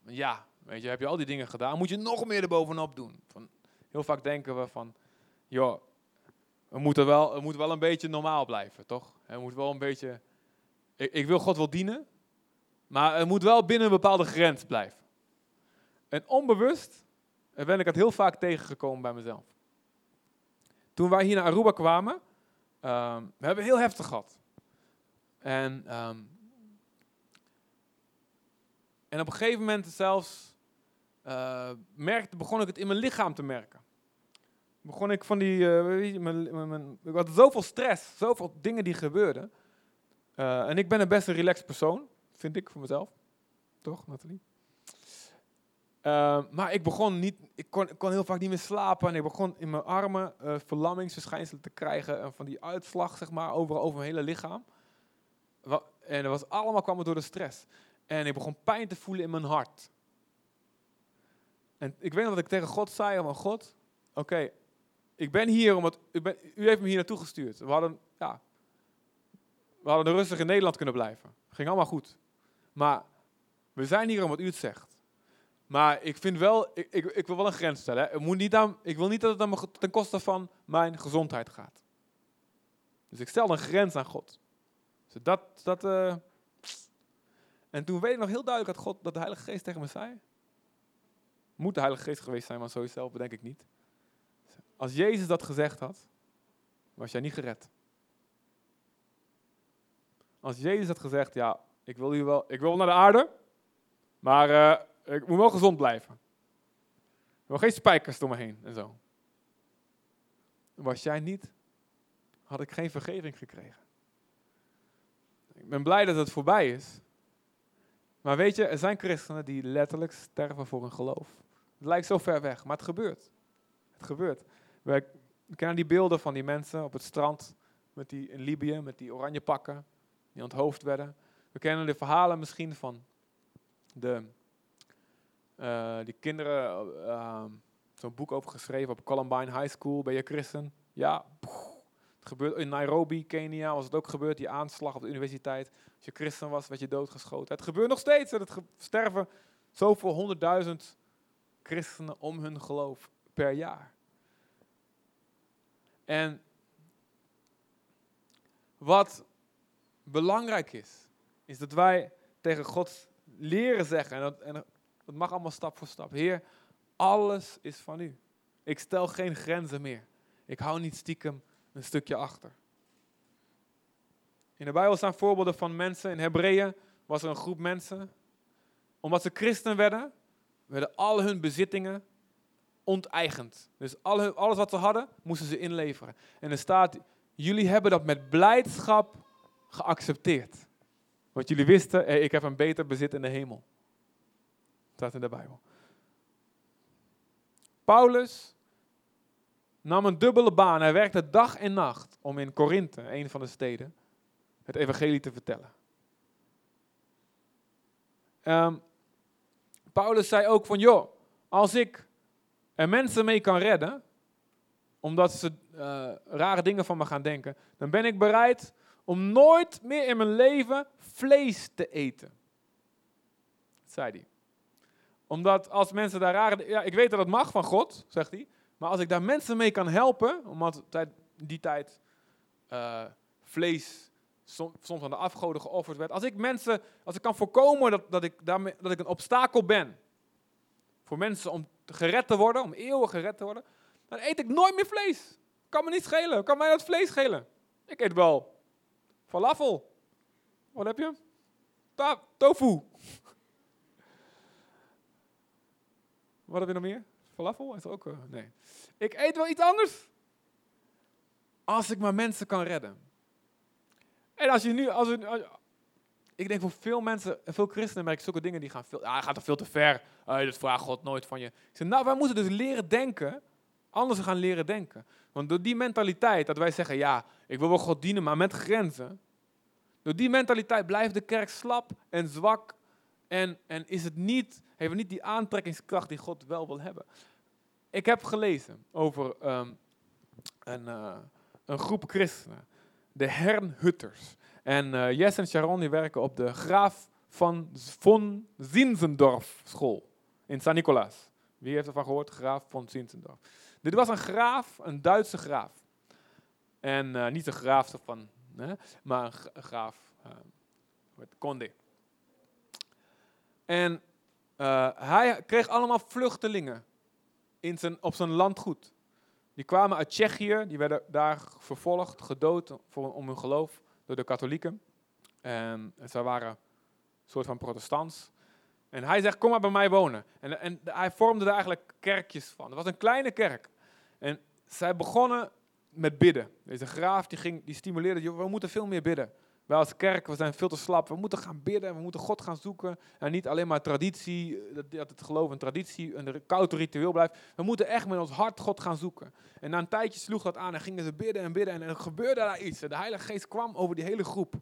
ja, weet je, heb je al die dingen gedaan, moet je nog meer erbovenop doen. Van, heel vaak denken we van, joh, we moeten wel, we moeten wel een beetje normaal blijven, toch? We moeten wel een beetje, ik, ik wil God wel dienen, maar het moet wel binnen een bepaalde grens blijven. En onbewust ben ik het heel vaak tegengekomen bij mezelf. Toen wij hier naar Aruba kwamen, um, we hebben heel heftig gehad. En um, En op een gegeven moment zelfs uh, merkte, begon ik het in mijn lichaam te merken. Begon ik van die, uh, mijn, mijn, ik had zoveel stress, zoveel dingen die gebeurden. Uh, en ik ben een best een relaxed persoon, vind ik voor mezelf. Toch, Nathalie? Maar ik begon niet, ik kon, heel vaak niet meer slapen en ik begon in mijn armen uh, verlammingsverschijnselen te krijgen en van die uitslag, zeg maar, overal over mijn hele lichaam. En dat was allemaal kwam door de stress. En ik begon pijn te voelen in mijn hart. En ik weet nog dat ik tegen God zei, oh God, oké, ik ben hier omdat, u, u heeft me hier naartoe gestuurd. We hadden, ja, we hadden rustig in Nederland kunnen blijven. Ging allemaal goed. Maar we zijn hier omdat u het zegt. Maar ik vind wel, ik, ik, ik wil wel een grens stellen. Hè. moet niet aan, ik wil niet dat het dan ten koste van mijn gezondheid gaat. Dus ik stel een grens aan God. Dat, dat, uh... En toen weet ik nog heel duidelijk dat God, dat de Heilige Geest tegen me zei. Moet de Heilige Geest geweest zijn, maar zo zelf bedenk ik niet. Als Jezus dat gezegd had, was jij niet gered. Als Jezus had gezegd, ja, ik wil, u wel, ik wil naar de aarde, maar uh, ik moet wel gezond blijven. Er wil geen spijkers door me heen en zo. Was jij niet, had ik geen vergeving gekregen. Ben blij dat het voorbij is. Maar weet je, er zijn christenen die letterlijk sterven voor hun geloof. Het lijkt zo ver weg, maar het gebeurt. Het gebeurt. We kennen die beelden van die mensen op het strand met die, in Libië met die oranje pakken die onthoofd werden. We kennen de verhalen misschien van de, uh, die kinderen, uh, zo'n boek over geschreven op Columbine High School. Ben je christen? Ja. Het gebeurt in Nairobi, Kenia, was het ook gebeurd, die aanslag op de universiteit. Als je christen was, werd je doodgeschoten. Het gebeurt nog steeds. Het sterven zoveel honderdduizend christenen om hun geloof per jaar. En wat belangrijk is, is dat wij tegen God leren zeggen, en dat, en dat mag allemaal stap voor stap. Heer, alles is van u. Ik stel geen grenzen meer. Ik hou niet stiekem een stukje achter. In de Bijbel staan voorbeelden van mensen. In Hebreeën was er een groep mensen. Omdat ze christen werden, werden al hun bezittingen onteigend. Dus alles wat ze hadden, moesten ze inleveren. En er staat, jullie hebben dat met blijdschap geaccepteerd. Want jullie wisten, ik heb een beter bezit in de hemel. Dat staat in de Bijbel. Paulus nam een dubbele baan. Hij werkte dag en nacht om in Korinthe, een van de steden, het evangelie te vertellen. Um, Paulus zei ook van, joh, als ik er mensen mee kan redden, omdat ze uh, rare dingen van me gaan denken, dan ben ik bereid om nooit meer in mijn leven vlees te eten. Zei hij. Omdat als mensen daar rare... Ja, ik weet dat het mag van God, zegt hij. Maar als ik daar mensen mee kan helpen, omdat die tijd uh, vlees soms aan de afgoden geofferd werd. Als ik mensen, als ik kan voorkomen dat, dat, ik, daarmee, dat ik een obstakel ben voor mensen om gered te worden, om eeuwig gered te worden, dan eet ik nooit meer vlees. Kan me niet schelen. Kan mij dat vlees schelen? Ik eet wel falafel. Wat heb je? Ta tofu. Wat heb je nog meer? Falafel is ook. Uh, nee. Ik eet wel iets anders. Als ik maar mensen kan redden. En als je nu, als, ik denk voor veel mensen, veel christenen merk ik zulke dingen die gaan veel, ja, gaat er veel te ver. Uh, dat vraagt God nooit van je. Ik zeg, nou, wij moeten dus leren denken, anders gaan leren denken. Want door die mentaliteit dat wij zeggen, ja, ik wil wel God dienen, maar met grenzen. Door die mentaliteit blijft de kerk slap en zwak en, en is het niet, heeft het niet die aantrekkingskracht die God wel wil hebben. Ik heb gelezen over um, een, uh, een groep christenen, de Hernhutters. En uh, Jess en Sharon die werken op de Graaf van von Zinzendorf school in San Nicolaas. Wie heeft ervan gehoord? Graaf von Zinzendorf. Dit was een graaf, een Duitse graaf. En uh, niet een graaf van, hè, maar een graaf uh, met En hij kreeg allemaal vluchtelingen in zijn, op zijn landgoed. Die kwamen uit Tsjechië, die werden daar vervolgd, gedood voor, om hun geloof door de katholieken. En zij waren een soort van protestants. En hij zegt, kom maar bij mij wonen. En, en hij vormde er eigenlijk kerkjes van. Het was een kleine kerk. En zij begonnen met bidden. Deze graaf die ging, die stimuleerde, "Joh, we moeten veel meer bidden. Wij als kerk, we zijn veel te slap. We moeten gaan bidden, we moeten God gaan zoeken. En niet alleen maar traditie, eh, dat, het geloof een traditie, een koud ritueel blijft. We moeten echt met ons hart God gaan zoeken. En na een tijdje sloeg dat aan en gingen ze bidden en bidden. En er gebeurde daar iets. De Heilige Geest kwam over die hele groep.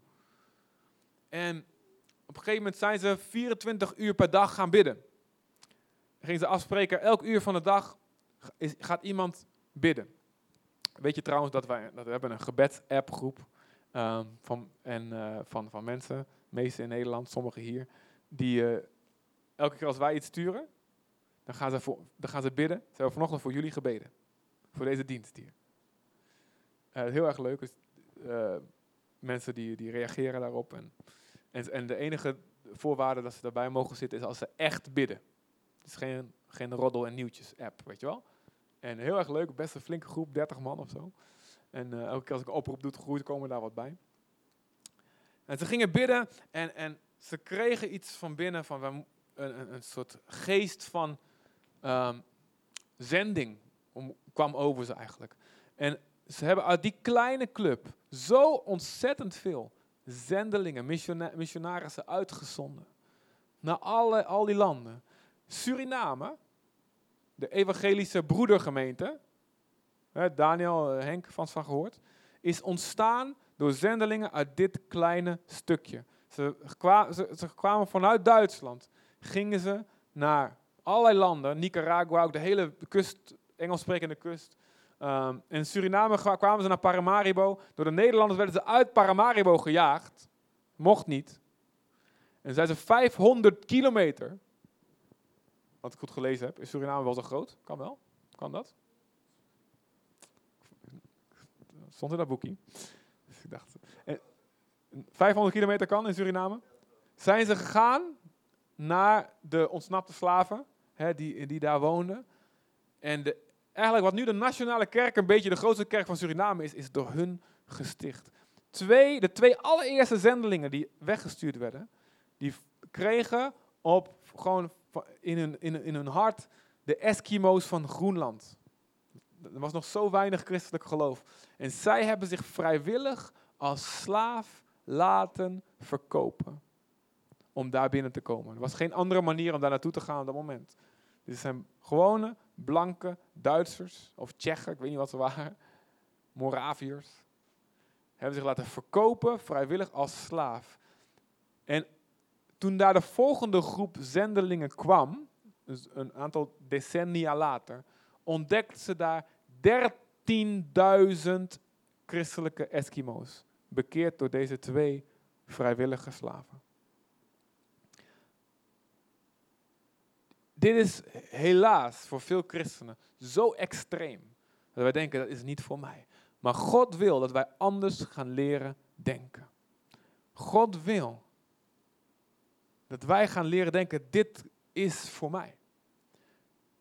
En op een gegeven moment zijn ze 24 uur per dag gaan bidden. Gingen ze afspreken, elk uur van de dag gaat iemand bidden. Weet je trouwens dat wij dat we hebben een gebeds-app-groep ehm, van, en, eh, van, van mensen, meeste in Nederland, sommigen hier, die eh, elke keer als wij iets sturen, dan gaan ze, voor, dan gaan ze bidden. Ze hebben vanochtend voor jullie gebeden. Voor deze dienst hier. Eh, heel erg leuk. Dus, mensen die, die reageren daarop. En, en, en de enige voorwaarde dat ze daarbij mogen zitten is als ze echt bidden. Het is geen, geen roddel- en nieuwtjes-app, weet je wel. En heel erg leuk, best een flinke groep, 30 man of zo. En eh, elke keer als ik een oproep doe, groeit, komen daar wat bij. En ze gingen bidden en, en ze kregen iets van binnen, van een, een, een soort geest van ehm, zending om, kwam over ze eigenlijk. En ze hebben uit die kleine club zo ontzettend veel zendelingen, missiona- missionarissen uitgezonden. Naar alle, al die landen. Suriname, de evangelische broedergemeente, Daniel, eh, Henk van van gehoord, is ontstaan door zendelingen uit dit kleine stukje. Ze, ze, kwamen vanuit Duitsland, gingen ze naar allerlei landen, Nicaragua, ook de hele kust, Engels sprekende kust. Ehm, in Suriname kwa- kwamen ze naar Paramaribo. Door de Nederlanders werden ze uit Paramaribo gejaagd. Mocht niet. En zijn ze 500 kilometer, wat ik goed gelezen heb, is Suriname wel zo groot? Kan wel? Kan dat? Stond in dat boekje. Dus dacht, en 500 kilometer kan in Suriname. Zijn ze gegaan naar de ontsnapte slaven, hè, die, die daar woonden. En de, eigenlijk wat nu de nationale kerk, een beetje de grootste kerk van Suriname is, is door hun gesticht. Twee, de twee allereerste zendelingen die weggestuurd werden, die kregen op gewoon in hun, in, in hun hart de Eskimo's van Groenland. Er was nog zo weinig christelijk geloof. En zij hebben zich vrijwillig als slaaf laten verkopen. Om daar binnen te komen. Er was geen andere manier om daar naartoe te gaan op dat moment. Dit zijn gewone, blanke Duitsers of Tsjechen, ik weet niet wat ze waren. Moraviërs. Hebben zich laten verkopen vrijwillig als slaaf. En toen daar de volgende groep zendelingen kwam, dus een aantal decennia later, ontdekten ze daar 13.000 christelijke Eskimo's. Bekeerd door deze twee vrijwillige slaven. Dit is helaas voor veel christenen zo extreem. Dat wij denken, dat is niet voor mij. Maar God wil dat wij anders gaan leren denken. God wil dat wij gaan leren denken, dit is voor mij.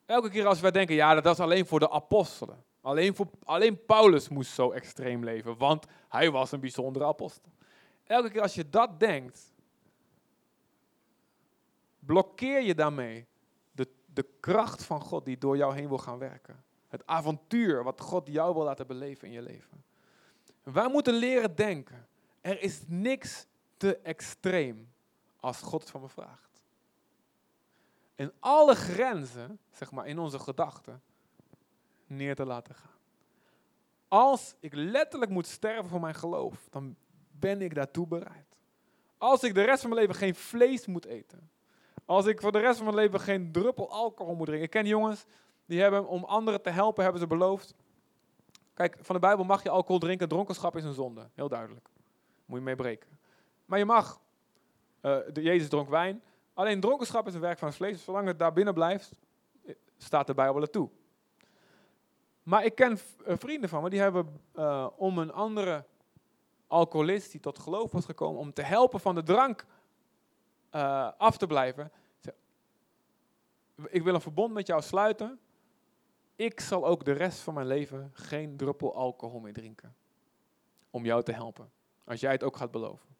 Elke keer als wij denken, ja, dat is alleen voor de apostelen. Alleen, voor, alleen Paulus moest zo extreem leven, want hij was een bijzondere apostel. Elke keer als je dat denkt, blokkeer je daarmee de, de kracht van God die door jou heen wil gaan werken. Het avontuur wat God jou wil laten beleven in je leven. Wij moeten leren denken. Er is niks te extreem als God het van me vraagt. En alle grenzen, zeg maar, in onze gedachten neer te laten gaan. Als ik letterlijk moet sterven voor mijn geloof, dan ben ik daartoe bereid. Als ik de rest van mijn leven geen vlees moet eten. Als ik voor de rest van mijn leven geen druppel alcohol moet drinken. Ik ken jongens die hebben, om anderen te helpen, hebben ze beloofd. Kijk, van de Bijbel mag je alcohol drinken. Dronkenschap is een zonde. Heel duidelijk. Moet je mee breken. Maar je mag. eh, de, Jezus dronk wijn. Alleen dronkenschap is een werk van het vlees. Zolang het daar binnen blijft, staat de Bijbel er toe. Maar ik ken eh, vrienden van me, die hebben eh, om een andere alcoholist die tot geloof was gekomen, om te helpen van de drank eh, af te blijven. Ik wil een verbond met jou sluiten. Ik zal ook de rest van mijn leven geen druppel alcohol meer drinken. Om jou te helpen. Als jij het ook gaat beloven.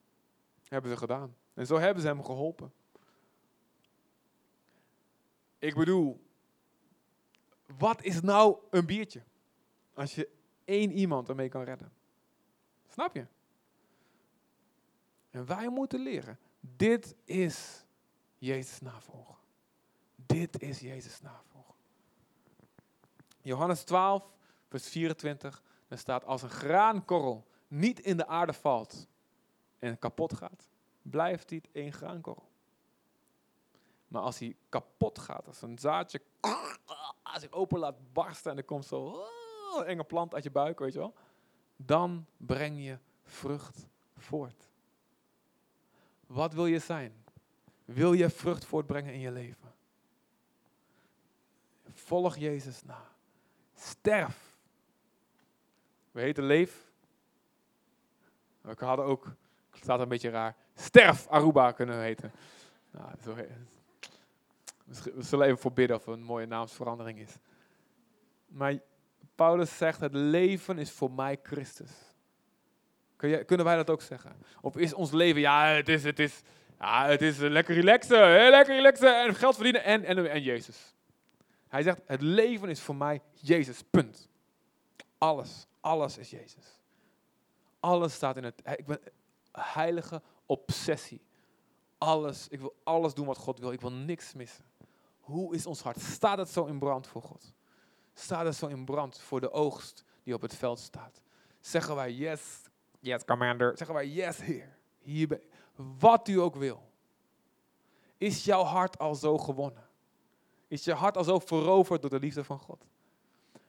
Hebben ze gedaan. En zo hebben ze hem geholpen. Ik bedoel, wat is nou een biertje? Als je één iemand ermee kan redden. Snap je? En wij moeten leren. Dit is Jezus navolgen. Dit is Jezus navolgen. Johannes 12, vers 24. Daar staat, als een graankorrel niet in de aarde valt en kapot gaat, blijft het één graankorrel. Maar als hij kapot gaat, als een zaadje zich open laat barsten en er komt zo oh, enge plant uit je buik, weet je wel, dan breng je vrucht voort. Wat wil je zijn? Wil je vrucht voortbrengen in je leven? Volg Jezus na. Sterf. We heten Leef. We hadden ook, het staat een beetje raar, Sterf Aruba kunnen heten. Nou, zo, we zullen even voorbidden of er een mooie naamsverandering is. Maar Paulus zegt, het leven is voor mij Christus. Kun je, kunnen wij dat ook zeggen? Of is ons leven, ja, het is, het is, ja, het is lekker relaxen, lekker relaxen en geld verdienen en, en, en Jezus. Hij zegt, het leven is voor mij Jezus, punt. Alles, alles is Jezus. Alles staat in het, ik ben heilige obsessie. Alles, ik wil alles doen wat God wil, ik wil niks missen. Hoe is ons hart? Staat het zo in brand voor God? Staat het zo in brand voor de oogst die op het veld staat? Zeggen wij yes, yes commander. Zeggen wij yes Heer. Hier ben Wat u ook wil. Is jouw hart al zo gewonnen? Is je hart al zo veroverd door de liefde van God?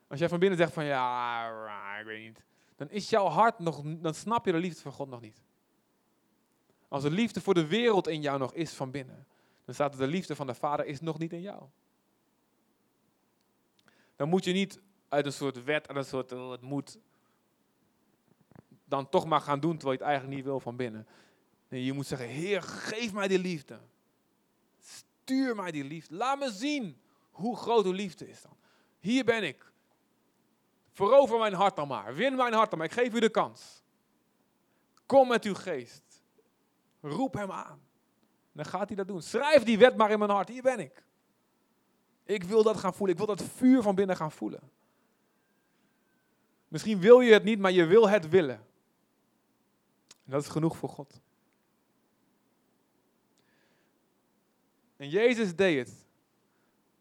Als jij van binnen zegt van ja, ik weet niet. Dan is jouw hart nog, dan snap je de liefde van God nog niet. Als de liefde voor de wereld in jou nog is van binnen, dan staat de liefde van de Vader is nog niet in jou. Dan moet je niet uit een soort wet, uit een soort oh, het moet, dan toch maar gaan doen terwijl je het eigenlijk niet wil van binnen. Nee, je moet zeggen, Heer, geef mij die liefde. Stuur mij die liefde. Laat me zien hoe groot uw liefde is dan. Hier ben ik. Verover mijn hart dan maar. Win mijn hart dan maar. Ik geef u de kans. Kom met uw geest. Roep hem aan. Dan gaat hij dat doen. Schrijf die wet maar in mijn hart. Hier ben ik. Ik wil dat gaan voelen. Ik wil dat vuur van binnen gaan voelen. Misschien wil je het niet, maar je wil het willen. En dat is genoeg voor God. En Jezus deed het.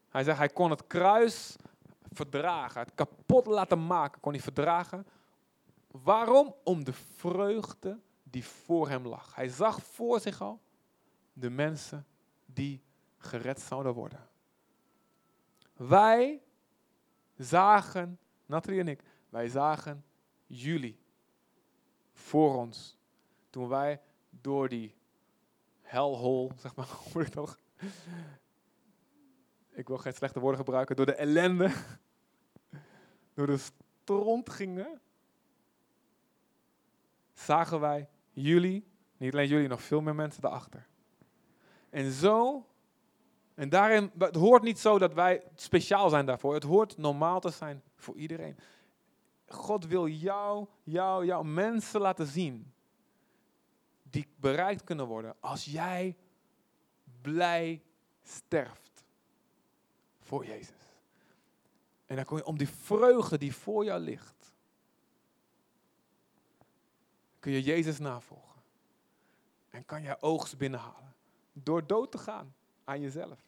Hij zegt, hij kon het kruis verdragen, het kapot laten maken, kon hij verdragen. Waarom? Om de vreugde die voor hem lag. Hij zag voor zich al de mensen die gered zouden worden. Wij zagen, Nathalie en ik, wij zagen jullie voor ons. Toen wij door die hellhole, zeg maar, hoe ik? Ik wil geen slechte woorden gebruiken. Door de ellende, door de stront gingen, zagen wij jullie, niet alleen jullie, nog veel meer mensen daarachter. En zo, en daarin, het hoort niet zo dat wij speciaal zijn daarvoor. Het hoort normaal te zijn voor iedereen. God wil jou, jou, jouw mensen laten zien die bereikt kunnen worden als jij blij sterft voor Jezus. En dan kom je om die vreugde die voor jou ligt, kun je Jezus navolgen. En kan jij oogst binnenhalen. Door dood te gaan aan jezelf.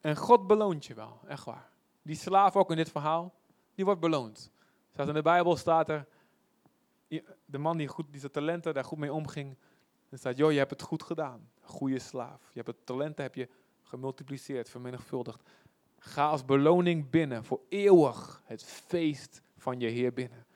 En God beloont je wel, echt waar. Die slaaf ook in dit verhaal, die wordt beloond. Zoals in de Bijbel staat er, de man die, goed, die zijn talenten daar goed mee omging, dan staat, joh, je hebt het goed gedaan. Goede slaaf. Je hebt het talenten heb je gemultipliceerd, vermenigvuldigd. Ga als beloning binnen voor eeuwig het feest van je Heer binnen.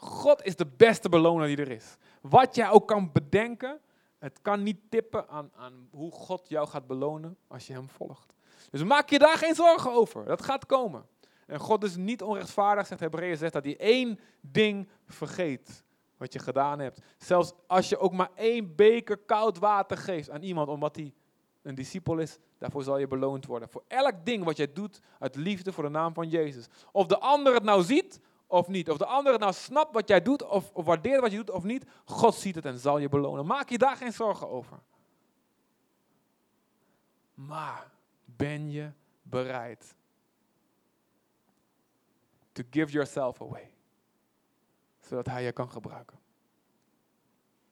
God is de beste beloner die er is. Wat jij ook kan bedenken, het kan niet tippen aan, aan hoe God jou gaat belonen als je hem volgt. Dus maak je daar geen zorgen over. Dat gaat komen. En God is niet onrechtvaardig, zegt Hebreeën 6, dat hij één ding vergeet wat je gedaan hebt. Zelfs als je ook maar één beker koud water geeft aan iemand omdat hij een discipel is, daarvoor zal je beloond worden. Voor elk ding wat jij doet uit liefde voor de naam van Jezus. Of de ander het nou ziet of niet. Of de ander het nou snapt wat jij doet of, of waardeert wat je doet of niet. God ziet het en zal je belonen. Maak je daar geen zorgen over. Maar ben je bereid to give yourself away? Zodat hij je kan gebruiken.